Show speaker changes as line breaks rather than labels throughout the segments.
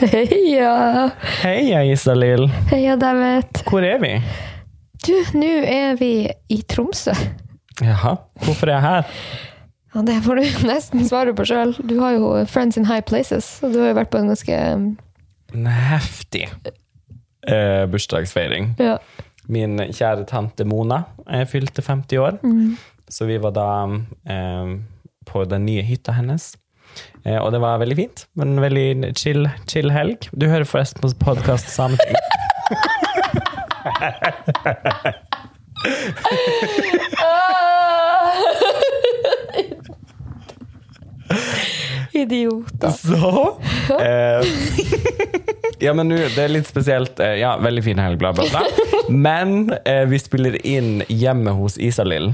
Heia!
Heia, Isalill.
Heia, David.
Hvor er vi?
Du, nå er vi i Tromsø.
Jaha, hvorfor er jeg her?
Ja, Det får du nesten svare på sjøl. Du har jo Friends in High Places, og du har jo vært på en ganske
En heftig eh, bursdagsfeiring.
Ja.
Min kjære tante Mona fylte 50 år, så vi var da eh, på den nye hytta hennes. Eh, og det var veldig fint, men en veldig chill, chill helg. Du hører forresten på podkast Sameting.
Idioter.
Så eh, Ja, men nå, det er litt spesielt. Eh, ja, veldig fin helg, bla, bla, bla. Men eh, vi spiller inn hjemme hos Isalill.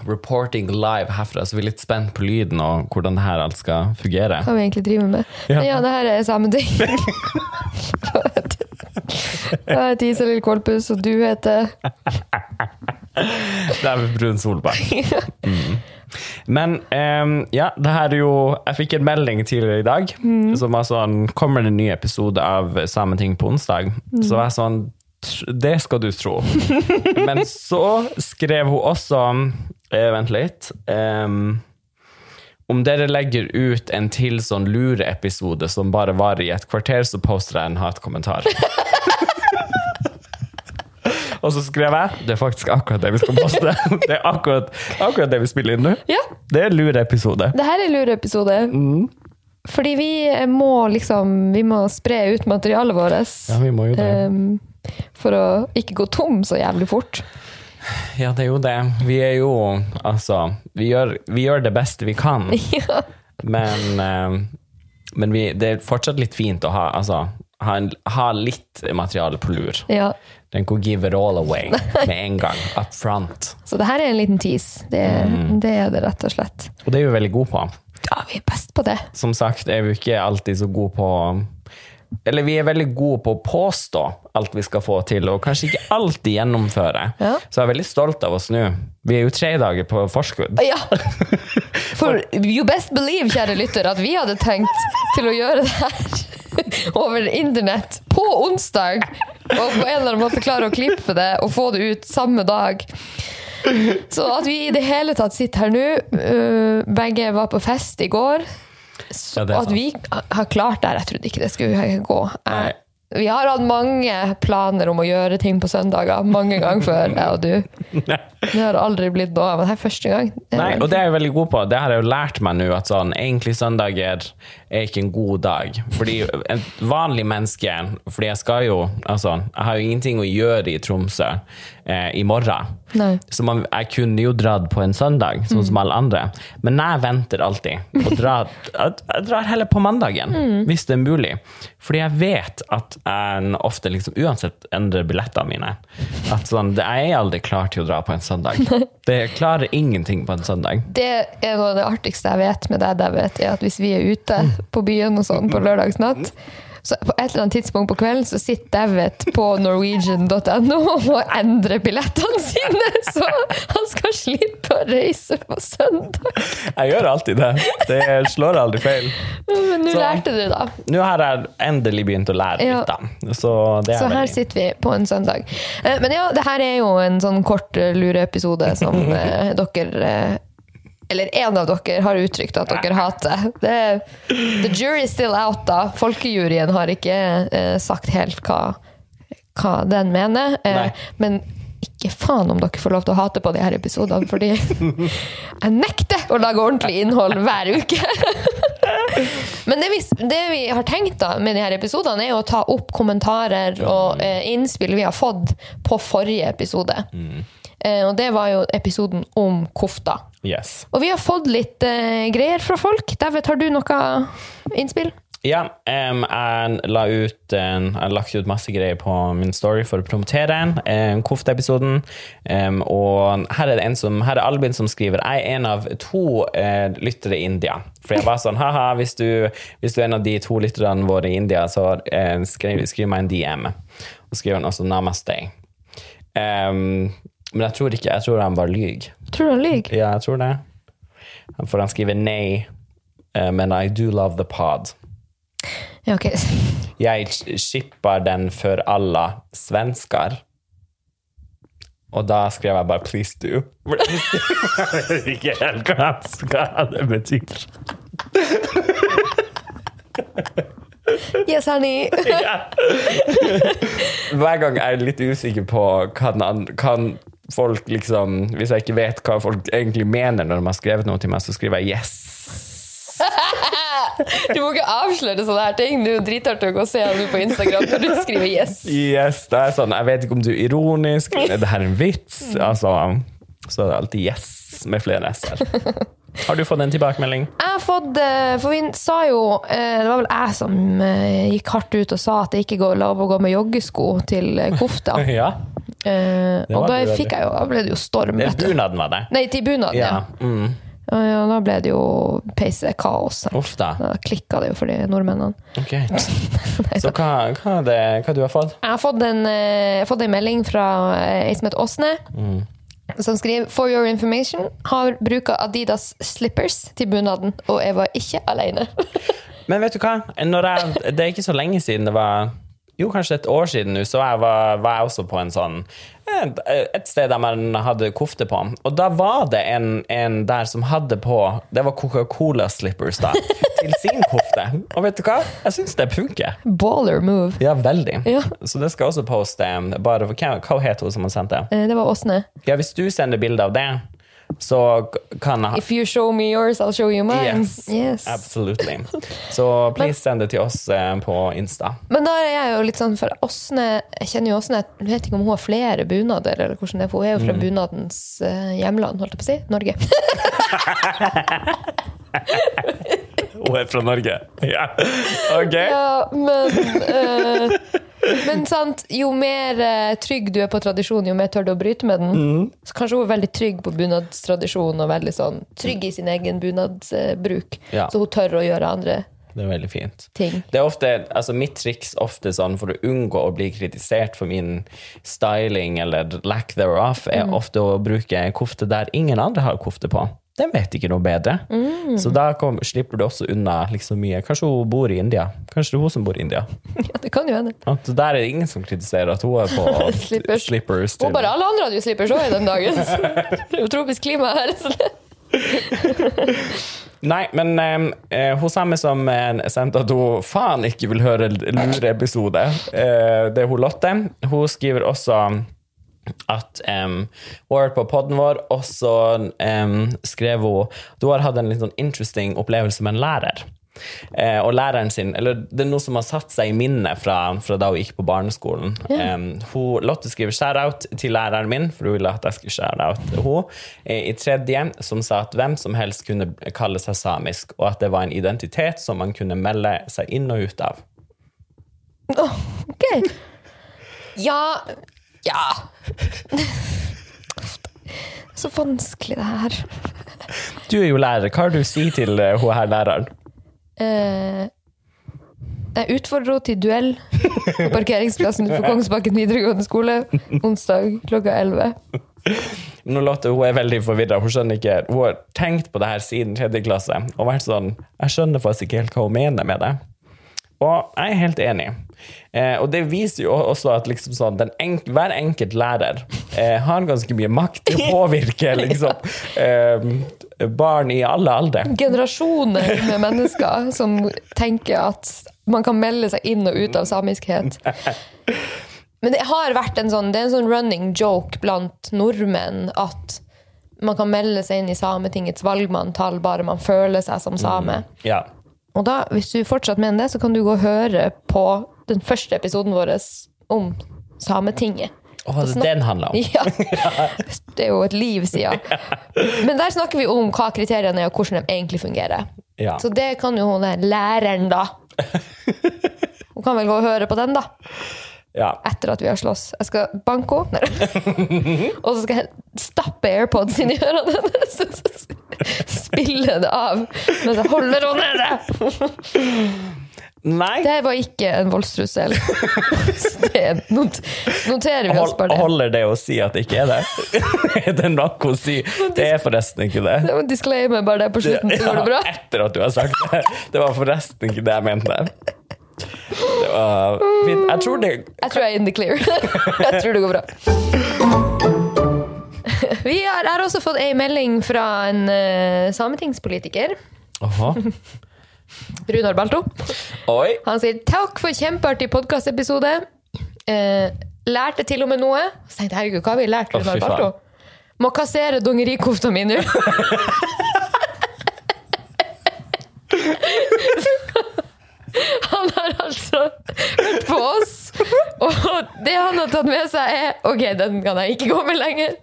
Reporting live herfra, så vi er litt spent på lyden og hvordan det her alt skal fungere.
Hva vi egentlig driver med.
Ja.
Men ja, det her er samme ting. Jeg heter Isalill Kolpus, og du heter
Det er Brun Solberg. Mm. Men um, ja, det her er jo Jeg fikk en melding tidligere i dag som var sånn Kommer det en ny episode av Sameting på onsdag? Så var jeg sånn Det skal du tro. Men så skrev hun også eh, Vent litt. Um, om dere legger ut en til sånn lureepisode som bare varer i et kvarter, så poster jeg en hatkommentar. Og så skrev jeg det er faktisk akkurat det vi skal poste. Det er akkurat, akkurat det vi spiller inn nå.
Ja,
Det er lureepisode.
det her er lureepisode.
Mm.
Fordi vi må liksom Vi må spre ut materialet vårt.
Ja, vi må jo det.
Um, for å ikke gå tom så jævlig fort.
Ja, det er jo det. Vi er jo Altså, vi gjør, vi gjør det beste vi kan,
ja.
men, eh, men vi, det er fortsatt litt fint å ha, altså, ha, en, ha litt materiale på lur.
ja.
Den kan give it all away med en gang. Up front.
Så det her er en liten tease. Det,
Mm.
det er det rett og slett.
Og det er vi veldig gode på.
Ja, vi er best på det.
Som sagt er vi ikke alltid så gode på Eller vi er veldig gode på å påstå alt vi skal få til, og kanskje ikke alltid gjennomføre.
Ja.
Så jeg er veldig stolt av oss nå. Vi er jo tre dager på forskudd.
Ja! For you best believe, kjære lytter, at vi hadde tenkt til å gjøre det her over internett på onsdag. Og på en eller annen måte klare å klippe det og få det ut samme dag. Så at vi i det hele tatt sitter her nå øh, Begge var på fest i går. Så
Ja,
at vi har klart det her Jeg trodde ikke det skulle gå. Jeg, vi har hatt mange planer om å gjøre ting på søndager mange ganger før, jeg og du. Det har aldri blitt noe av. Men det er første gang. Er
Nei, og det er jeg veldig god på. Det har jeg jo lært meg nå, at sånn, egentlig søndager er ikke en god dag. Fordi en vanlig menneske Fordi jeg skal jo Altså, jeg har jo ingenting å gjøre i Tromsø eh, i morgen.
Nei.
Så man, jeg kunne jo dratt på en søndag, sånn som alle andre. Men jeg venter alltid. Og drar, jeg, jeg drar heller på mandagen, hvis det er mulig. Fordi jeg vet at jeg ofte liksom uansett endrer billettene mine. At sånn, det- jeg er aldri klar til å dra på en søndag. Det jeg klarer ingenting på en søndag.
Det er noe av det artigste jeg vet med deg, David, er at hvis vi er ute på byen og sånn på lørdagsnatt, så på et eller annet tidspunkt på kvelden så sitter David på norwegian.no og endrer billettene sine, så han skal slippe å reise på søndag.
Jeg gjør alltid det. Det slår aldri feil.
Men nå lærte du, da.
Nå har jeg endelig begynt å lære
Ja.
litt, da. Så det
Så her
veldig
sitter vi på en søndag. Eh, Men ja, det her er jo en sånn kort eh, lureepisode som eh, dere eller en av dere har uttrykt at dere hater. Det, the jury is still out, da. Folkejuryen har ikke eh, sagt helt hva, hva den mener. Eh, men ikke faen om dere får lov til å hate på de her episodene, fordi jeg nekter å lage ordentlig innhold hver uke. Men det vi, det vi har tenkt da med de her episodene, er å ta opp kommentarer og eh, innspill vi har fått på forrige episode. Eh, og det var jo episoden om kofta.
Yes.
Og vi har fått litt uh, greier fra folk. David, har du noe innspill?
Ja, um, jeg la ut en, jeg har lagt ut masse greier på min story for å promotere den, um, Kofte-episoden. Um, og her er som, her er Albin som skriver Jeg er en av to uh, lyttere i India. For jeg var sånn Haha, hvis du, hvis du er en av de to lytterne våre i India, så uh, skriv, skriv meg en DM. Og skriver han også Namaste. Em, men jeg tror ikke Jeg tror han bare lyver.
Tror du han lyver?
Ja, jeg tror det. For han skriver nei, eh, men I do love the pod.
Ja, ok.
Jeg shipper den for alle svensker. Og da skrev jeg bare 'please do'. Jeg vet ikke helt hva hva det betyr.
Yes, honey!
Hver gang er jeg litt usikker på hva den andre kan folk liksom Hvis jeg ikke vet hva folk egentlig mener når de har skrevet noe til meg, så skriver jeg 'yes'.
Du må ikke avsløre sånne her ting. Det er jo dritartig å gå og se du på Instagram når du skriver 'yes'.
Yes, det er sånn, Jeg vet ikke om du er ironisk, er det her en vits? Altså, så er det alltid 'yes' med flere s-er. Har du fått en tilbakemelding?
Jeg har fått, eh, for vi sa jo eh, Det var vel jeg som eh, gikk hardt ut og sa at det ikke går lov å gå med joggesko til kofta.
Ja.
Eh, og da fikk jeg jo, da ble det jo storm.
Det
vet.
Bunaden var det.
Nei, til bunaden, ja.
Ja. Mm.
Ja, ja, da ble det jo peise kaos.
Uff da.
Da klikka det jo for de nordmennene.
Ok. Så hva, hva, er det, hva du har fått?
Jeg har fått en, eh, fått en melding fra ei som heter Åsne, som skriver For your information har bruka Adidas slippers til bunaden, og jeg var ikke alene.
Men vet du hva? Jeg, det er ikke så lenge siden det var jo, kanskje et år siden nå, så jeg var, var jeg også på en sånn et, sted der man hadde kofte på. Og da var det en, en der som hadde på Det var Coca-Cola-slippers, da. Til sin kofte. Og vet du hva? Jeg syns det funker.
Baller move.
Ja, veldig.
Ja.
Så det skal jeg også poste. Bare, hva, hva het hun som har sendt det?
Eh, Det var Åsne.
Ja, hvis du sender bilde av det, så kan jeg
If you show me yours, I'll show you mine.
Yes,
Yes.
absolutely. Så please send det til oss eh, på Insta.
Men da er jeg jo litt sånn, for Åsne Jeg kjenner jo Åsne, jeg vet ikke om hun har flere bunader, eller hvordan det er, for hun er jo fra bunadens eh, hjemland, holdt jeg på å si. Norge.
Hun er fra Norge. Ja. Ok.
Ja, men eh, Men sant, jo mer eh, trygg du er på tradisjon, jo mer tør du å bryte med den.
Mm.
Så kanskje hun er veldig trygg på bunadstradisjon og veldig sånn trygg i sin egen bunadsbruk.
Ja.
Så hun tør å gjøre andre
Det er veldig fint.
ting.
Det er ofte, altså Mitt triks ofte sånn for å unngå å bli kritisert for min styling eller lack thereof, er ofte å bruke kofte der ingen andre har kofte på. De vet ikke noe bedre. Så da kom, slipper du også unna liksom mye. Kanskje hun bor i India. Kanskje det er hun som bor i India.
Ja, det kan jo hende.
At der er det ingen som kritiserer at hun er på
Slippers.
slippers.
Og bare alle andre hadde jo slippers òg i den dagen. Det er jo tropisk klima her. Så det.
Nei, men eh, hun samme som eh, sendte at hun faen ikke vil høre lureepisode, eh, det er hun Lotte. Hun skriver også at um, hun har vært på podden vår, og så um, skrev hun Du har hatt en litt sånn interesting opplevelse med en lærer. Eh, og læreren sin Eller det er noe som har satt seg i minnet fra, fra da hun gikk på barneskolen. Em, hun, Lotte skriver shout-out til læreren min, for hun ville at jeg skulle shout-out hun eh, i tredje, som sa at hvem som helst kunne kalle seg samisk, og at det var en identitet som man kunne melde seg inn og ut av.
Åh, ok. Ja Ja. Så vanskelig, det her.
Du er jo lærer, hva har du å si til eh, hun her læreren?
Eh, jeg utfordrer henne til duell på parkeringsplassen utenfor Kongsbakken videregående skole onsdag klokka 11.
Nå låter hun er veldig forvirra. Hun skjønner ikke, hun har tenkt på det her siden tredje klasse og vært sånn Jeg skjønner faktisk ikke helt hva hun mener med det. Og jeg er helt enig. Eh, og det viser jo også at liksom sånn, den enk hver enkelt lærer eh, har ganske mye makt til å påvirke liksom, eh, barn i alle aldre.
Generasjoner med mennesker som tenker at man kan melde seg inn og ut av samiskhet. Men det har vært en sånn, det er en sånn running joke blant nordmenn at man kan melde seg inn i Sametingets valgmanntall bare man føler seg som same.
Ja.
Og da, hvis du fortsatt mener det, så kan du gå og høre på den første episoden vår om Sametinget.
Å, det er den handler om.
Ja. Det er jo et liv siden. Men der snakker vi om hva kriteriene er, og hvordan de egentlig fungerer.
Ja.
Så det kan jo hun læreren, da. Hun kan vel gå og høre på den, da.
Ja.
Etter at vi har slåss. Jeg skal banke henne. Og så skal jeg stappe AirPods inn i ørene hennes. Spille det av mens jeg holder henne nede.
Nei,
Det var ikke en voldstrussel. Not noterer vi oss bare det.
holder det å si at det ikke er det? er det nok å si? Det er forresten ikke det.
Det disclaimer bare det på slutten, så går det bra.
Etter at du har sagt det. Det var forresten ikke det jeg mente. Det var fint. Jeg tror det
Jeg tror jeg er in the clear. jeg tror det går bra. Vi har, har også fått ei melding fra en uh, sametingspolitiker.
Aha.
Runar Balto.
Oi.
Han sier 'takk for kjempeartig podkastepisode'. Uh, lærte til og med noe. Så tenkte jeg, herregud, hva har vi lært? Runar
oh.
Balto? Må kassere dongerikofta mi nå. Har altså hørt på oss, og det han har tatt med seg, er OK, den kan jeg ikke gå med lenger.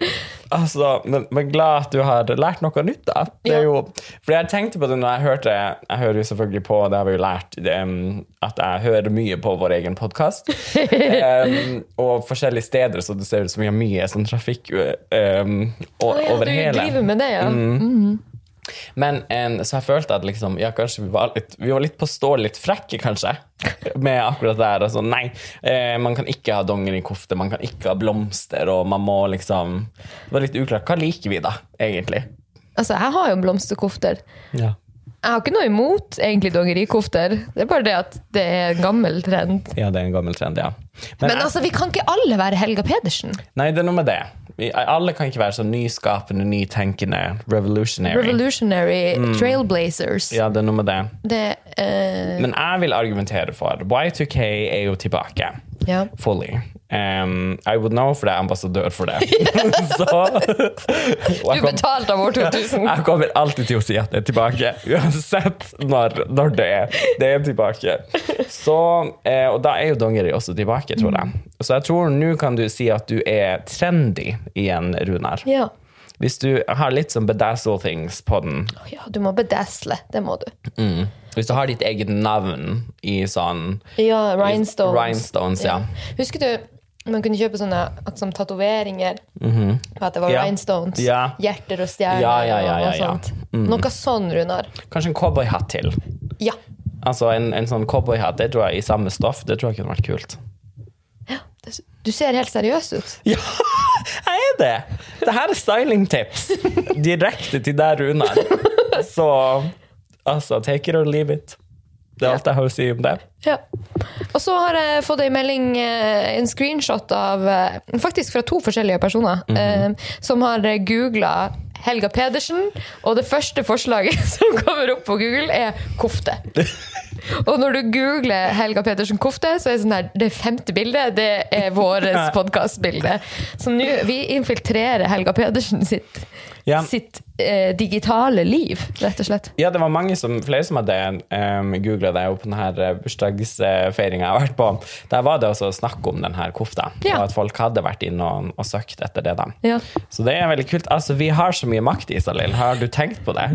Altså, men, men glad at du har lært noe nytt, da. Det er jo, for jeg tenkte på det når jeg hørte Jeg hører jo selvfølgelig på, det har vi jo lært, at jeg hører mye på vår egen podkast. um, og forskjellige steder, så det ser ut som vi har mye sånn trafikk um, o-
Å ja,
over
du
hele. Mm.
driver med det, ja.
Men så jeg følte at liksom, ja, kanskje vi var litt, vi var litt på stå litt frekke, kanskje, med akkurat det her. Altså, nei, eh, man kan ikke ha dongerikofte, man kan ikke ha blomster, og man må liksom Det var litt uklart. Hva liker vi, da, egentlig?
Altså, jeg har jo blomsterkofter.
Ja.
Jeg har ikke noe imot egentlig dongerikofter. Det er bare det at det er en gammel trend.
ja, det er en gammel trend, ja. Men,
Men
jeg,
altså, vi kan ikke alle være Helga Pedersen.
nei, det er noe med det. Alle kan ikke være så nyskapende, nytenkende, revolutionary.
Revolutionary trailblazers.
Mm. ja, det er noe med det.
Det uh...
Men jeg vil argumentere for Y2K er jo tilbake.
Ja.
Fully. Um, I would know, for jeg er ambassadør for det. Så
Du betalte av år 2000.
jeg kommer alltid til å si at det er tilbake. Uansett når, når det er. Det er tilbake. Så, eh, og da er jo dongeri også tilbake, tror jeg. Så jeg tror nå kan du si at du er trendy igjen, Runar.
Ja.
Hvis du har litt sånn bedazzle things på den.
ja, du må bedazzle. Det må du.
Mm. Hvis du har ditt eget navn i sånn
Ja, rhinestones.
Rhinestones, ja.
Husker du man kunne kjøpe sånne at som tatoveringer på at det var
Ja.
rhinestones? Hjerter og stjerner
Ja, ja, ja,
og,
ja,
og
ja.
sånt. Noe sånn, Runar.
Kanskje en cowboyhatt til.
Ja.
Altså en, en sånn cowboyhatt, det tror jeg i samme stoff, det tror jeg kunne vært kult.
Du ser helt seriøs ut.
Ja, jeg er det! Det her er stylingtips direkte til deg, Runar. Så altså, take it or leave it. Det er alt jeg har å si om det.
Ja. Og så har jeg fått ei melding, eh, en screenshot av eh, Faktisk fra to forskjellige personer. eh, Som har googla Helga Pedersen, og det første forslaget som kommer opp på Google, er kofte. Og når du googler Helga Pedersen kofte, så er det sånn her Det femte bildet, det er vårt podkastbilde. Så nå vi infiltrerer Helga Pedersen sitt,
Ja.
sitt eh, digitale liv, rett og slett.
Ja, det var mange som, flere som hadde um, googla det, på denne bursdagsfeiringa jeg har vært på, der var det også snakk om denne kofta,
Ja.
og at folk hadde vært inne og, og søkt etter det. da.
Ja.
Så det er veldig kult. Altså, Vi har så mye makt, Isalill. Har du tenkt på det?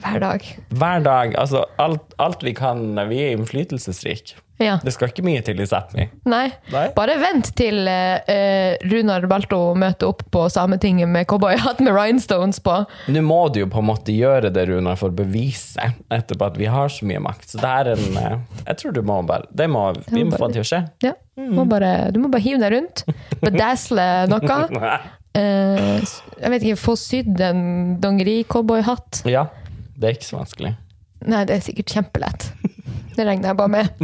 Hver dag.
Hver dag. altså Alt, alt vi kan. Vi er innflytelsesrike.
Ja.
Det skal ikke mye til i Sápmi.
Nei.
Nei.
Bare vent til uh, Runar Balto møter opp på Sametinget med cowboyhatt med rhinestones på.
Nå må du jo på en måte gjøre det, Runar, for å bevise etterpå at vi har så mye makt. Så det er en uh, Jeg tror du må bare det må, Vi må få det til å skje.
Ja. Må bare, du må bare hive deg rundt. Bedazzle noe. Uh, jeg vet ikke, Få sydd en dongeri-cowboyhatt.
Ja. Det er ikke så vanskelig.
Nei, det er sikkert kjempelett. Det regner jeg bare med.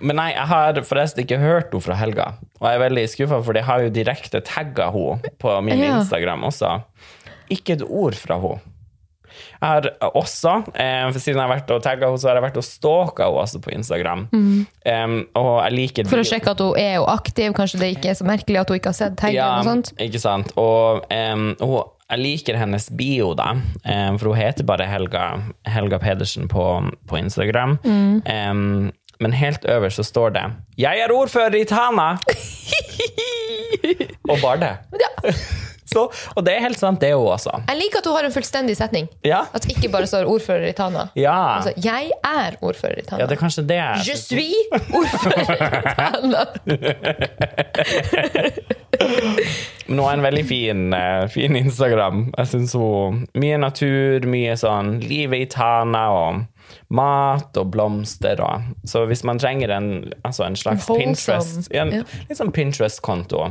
Men nei, jeg har forresten ikke hørt henne fra Helga. Og jeg er veldig skuffa, for jeg har jo direkte tagga henne på min
Ja.
Instagram også. Ikke et ord fra henne. Jeg har også, eh, siden jeg har vært og tagga henne, så har jeg vært og stalka henne også på Instagram. Em, og jeg liker
For å sjekke at hun er jo aktiv. Kanskje det ikke er så merkelig at hun ikke har sett taggen.
Ja,
og sånt.
ikke sant. Og um, hun, jeg liker hennes bio, da. em, for hun heter bare Helga, Helga Pedersen på, på Instagram. Em, men helt øverst så står det 'Jeg er ordfører i Tana'! og bare det.
Ja.
Så, og det er helt sant, det er hun også.
Jeg liker at hun har en fullstendig setning.
Ja.
At det ikke bare står ordfører i Tana.
Ja.
Altså, jeg er ordfører i Tana.
ja, det er kanskje det.
Je suis ordfører i Tana.
Men hun har en veldig fin, eh, fin Instagram. Jeg synes hun Mye natur, mye sånn livet i Tana og mat og blomster og Så hvis man trenger en, altså en slags
Wholesome.
Pinterest ja. Litt sånn Pinterest-konto,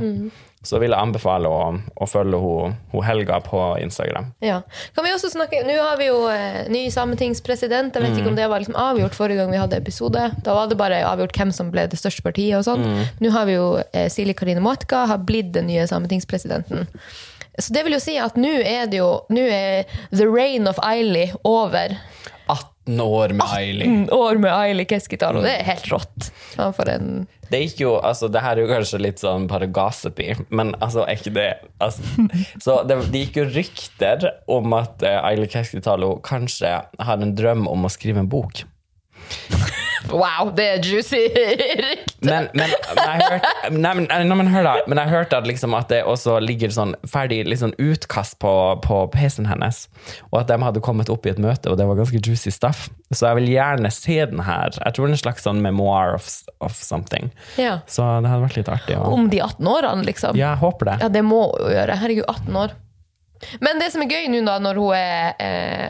så vil jeg anbefale å, å følge hun, hun Helga på Instagram.
Ja. Kan vi også snakke Nå har vi jo eh, ny sametingspresident. Jeg vet ikke om det var liksom avgjort forrige gang vi hadde episode. Da var det bare avgjort hvem som ble det største partiet. og sånn. Nå har vi jo eh, Silje Karine Muatka har blitt den nye sametingspresidenten. Så det vil jo si at nå er det jo Nå er the reign of Eili over.
18 år med Ailey.
Mm, År med Ailey Keskitalo. Det er helt rått. Ja, for en
Det gikk jo, altså det her er jo kanskje litt sånn bare gossipy, men altså er ikke det altså, Så det, det gikk jo rykter om at uh, Ailey Keskitalo kanskje har en drøm om å skrive en bok.
Wow, det er juicy!
Men, men, jeg hørte nei, men, nei, men, hør da, men jeg hørte at, liksom at det også ligger sånn ferdig liksom utkast på, på PC-en hennes, og at de hadde kommet opp i et møte, og det var ganske juicy stuff. Så jeg vil gjerne se den her. Jeg tror det er en slags sånn memoir of, of something.
Ja.
Så det hadde vært litt artig. å-
Om de 18 årene, liksom.
Ja, jeg håper det.
Ja, det må hun gjøre. Herregud, 18 år. Men det som er gøy nå, da, når hun er eh,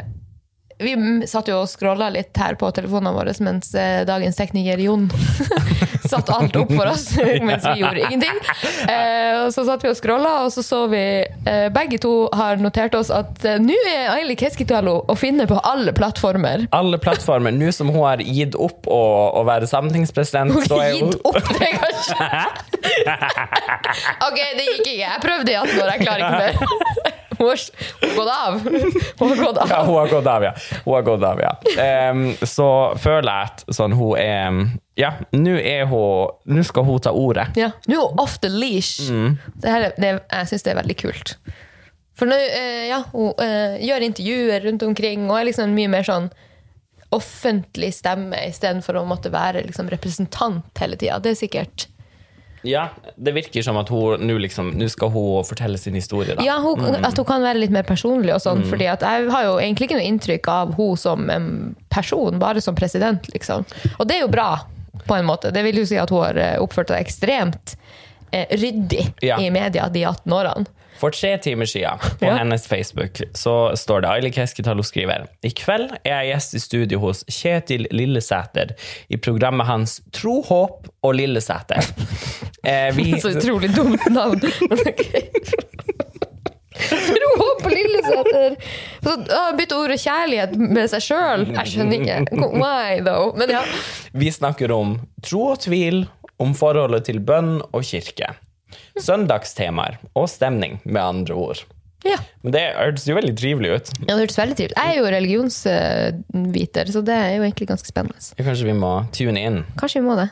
Vi satt jo og scrolla litt her på telefonene våre mens eh, dagens tekniker Jon satte alt opp for oss mens vi gjorde ingenting. Eh, og så satt vi og scrolla, og så så vi eh, Begge to har notert oss at nå er Aili Keskitalo å finne på alle plattformer.
Alle plattformer. Nå som hun har gitt opp å, å være sametingspresident,
Hun
så er hun
gitt opp det, kanskje? Ok, det gikk ikke. Jeg prøvde i 18 år, jeg klarer ikke mer. Hun har gått av. Hun har gått
Ja,
av.
hun har gått av, ja. Hun har gått av, ja. Em, så føler jeg at sånn, hun er Ja, nå er hun Nå skal hun ta ordet.
Ja. Nå er hun off the leash. Det her, er- det, jeg syns det er veldig kult. For nå, uh, ja, hun uh, gjør intervjuer rundt omkring og er liksom mye mer sånn offentlig stemme istedenfor å måtte være liksom, representant hele tida. Det er sikkert
Ja, det virker som at hun nå liksom skal hun fortelle sin historie, da.
Ja, hun, at hun kan være litt mer personlig og sånn. fordi at jeg har jo egentlig ikke noe inntrykk av hun som en person, bare som president, liksom. Og det er jo bra, på en måte. Det vil jo si at hun har eh, oppført seg ekstremt eh, ryddig
Ja.
i media de 18 årene.
For tre timer siden, på
Ja.
hennes Facebook, så står det Aili Keskitalo skriver I kveld er jeg gjest i studio hos Kjetil Lillesæter i programmet hans Tro, håp og Lillesæter. Eh, vi,
Så utrolig dumt navn. Tro på Lillesæter! Så Bytte ordet kjærlighet med seg sjøl. Jeg skjønner ikke. Why, though? Men ja.
vi snakker om tro og tvil, om forholdet til bønn og kirke. Søndagstemaer og stemning, med andre ord.
ja.
Men det hørtes jo veldig trivelig ut.
Ja, det hørtes veldig trivelig Jeg er jo religionsviter, så det er jo egentlig ganske spennende.
Kanskje vi må tune inn.
Kanskje vi må det.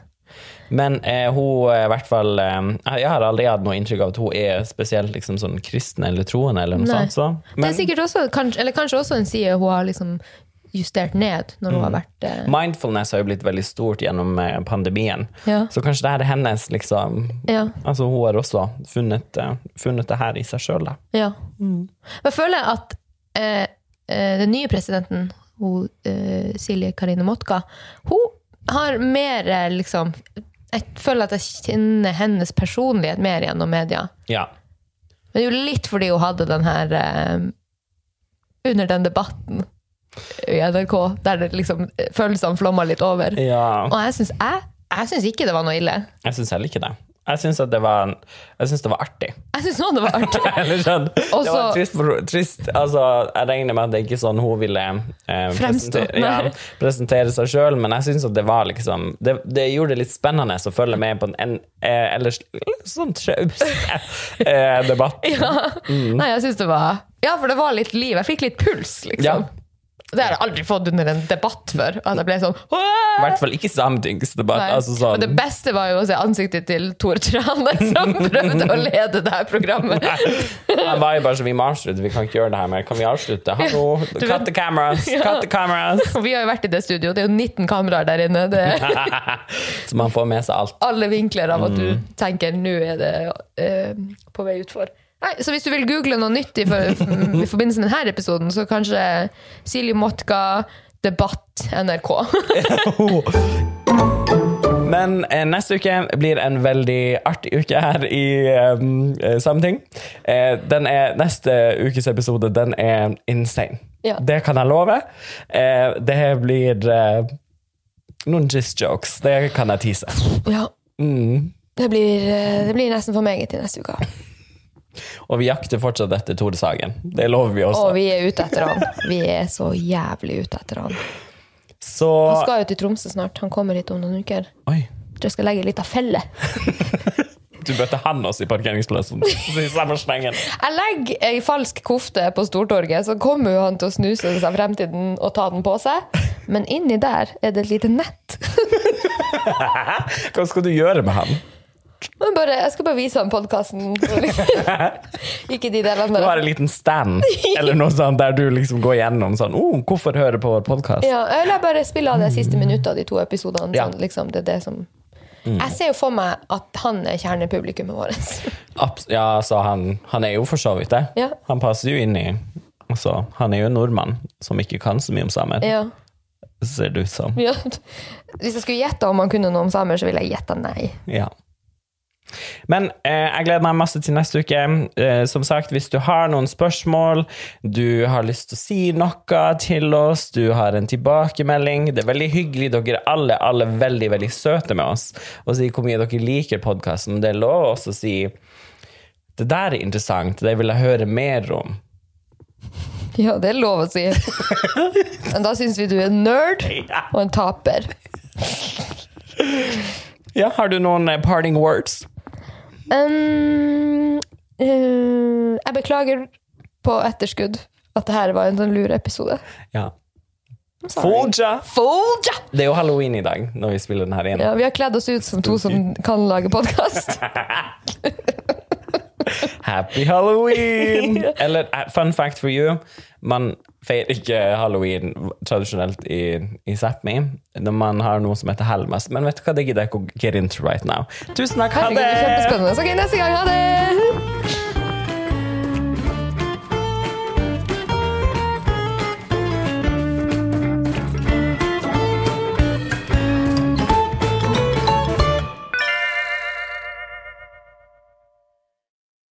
Men eh, hun er i hvert fall eh, Jeg har aldri hatt noe inntrykk av at hun er spesielt liksom, sånn kristen eller troende. eller noe
Nei.
sånt. Så.
det er sikkert også, kanskje, eller kanskje også en side hun har liksom justert ned når hun har vært eh,
mindfulness har jo blitt veldig stort gjennom eh, pandemien.
Ja.
Så kanskje det her er hennes liksom
Ja.
Altså Hun har også funnet, eh, funnet det her i seg sjøl, da.
ja. Jeg føler at eh, eh, den nye presidenten, hun, eh, Silje Karine Motka, hun har mer eh, liksom Jeg føler at jeg kjenner hennes personlighet mer gjennom media.
Ja.
Men det er jo litt fordi hun hadde den her eh, Under den debatten i NRK, der det liksom eh, følelsene flomma litt over.
ja.
Og jeg syns, jeg, jeg syns ikke det var noe ille.
Jeg syns heller ikke det. Jeg syns det var Jeg synes det var artig.
Jeg syns òg det var artig.
Eller sånn, det var trist, trist altså, Jeg regner med at det ikke er sånn hun ville eh, presentere, ja, presentere seg sjøl, men jeg syns det var liksom det, det gjorde det litt spennende å følge med på en, en eh, ellers sånn traust eh, debatt.
Ja. Nei, jeg syns det var Ja, for det var litt liv. Jeg fikk litt puls, liksom.
Ja.
Det har jeg aldri fått under en debatt før. At jeg ble sånn
I hvert fall ikke sametingsdebatt. Altså sånn,
det beste var jo å se ansiktet til Tor Trane, som prøvde å lede det her programmet.
Han var jo bare sånn vi må avslutte, vi kan ikke gjøre det her mer. Kan vi avslutte? Hallo, cut the cameras! Cut the cameras!
Vi har jo vært i det studioet. Det er jo 19 kameraer der inne. Det
Så man får med seg alt.
alle vinkler av at du
Mm.
tenker nå er det eh, på vei utfor. Nei, så hvis du vil google noe nytt i, for, i forbindelse med denne episoden, så kanskje Silje Motka, debatt, NRK.
Men eh, neste uke blir en veldig artig uke her i eh, Sameting. Eh, den er, neste ukes episode den er insane.
Ja.
Det kan jeg love. Eh, det blir eh, noen gist jokes. Det kan jeg tease.
ja.
Mm.
Det blir, eh, det blir nesten for meget til neste uke.
Og vi jakter fortsatt etter Tore Sagen. Det lover vi også.
Og vi er ute etter han. Vi er så jævlig ute etter han.
Så
Han skal jo til Tromsø snart. Han kommer hit om noen uker.
Oi.
Jeg skal legge litt av felle.
Du bøtte han oss i parkeringsplassen. I samme slengen.
Jeg legger ei falsk kofte på Stortorget, så kommer han til å snuse seg frem til den og ta den på seg. Men inni der er det et lite nett.
Hva skal du gjøre med han?
Men bare, jeg skal bare vise ham podkasten. Ikke de delene
Du har en liten stand eller noe sånt der du liksom går gjennom sånn oh, 'Hvorfor høre på vår podkast?'
Ja, eller bare spille av det siste minuttet av de to episodene.
Ja.
Sånn, liksom, det er det som Jeg ser jo for meg at han er kjernepublikummet vårt.
Ja, altså, han, han er jo for så vidt det.
Ja.
Han passer jo inn i altså, Han er jo en nordmann som ikke kan så mye om samer,
ja.
ser det ut som.
Ja. Hvis jeg skulle gjette om han kunne noe om samer, så ville jeg gjette nei.
Ja. Men eh, jeg gleder meg masse til neste uke. Eh, som sagt, hvis du har noen spørsmål, du har lyst til å si noe til oss, du har en tilbakemelding Det er veldig hyggelig. Dere er alle, alle veldig veldig søte med oss og si hvor mye dere liker podkasten. Det er lov også å si det der er interessant, det vil jeg høre mer om.
Ja, det er lov å si. Men da syns vi du er nerd og en taper.
Ja, Har du noen eh, parting words?
Um, uh, jeg beklager på etterskudd at det her var en sånn lur episode.
Ja. Folja!
Folja!
Det er jo halloween i dag når vi spiller den her igjen.
Ja, vi har kledd oss ut som to som kan lage podkast.
Happy Halloween! Eller eh, fun fact for you. Man feirer ikke halloween tradisjonelt i, i Sápmi når man har noe som heter Helmas. Men vet du hva, det gidder jeg ikke å get into right now. Tusen takk, ha det
kjempespennende. Ok, neste gang. Ha det!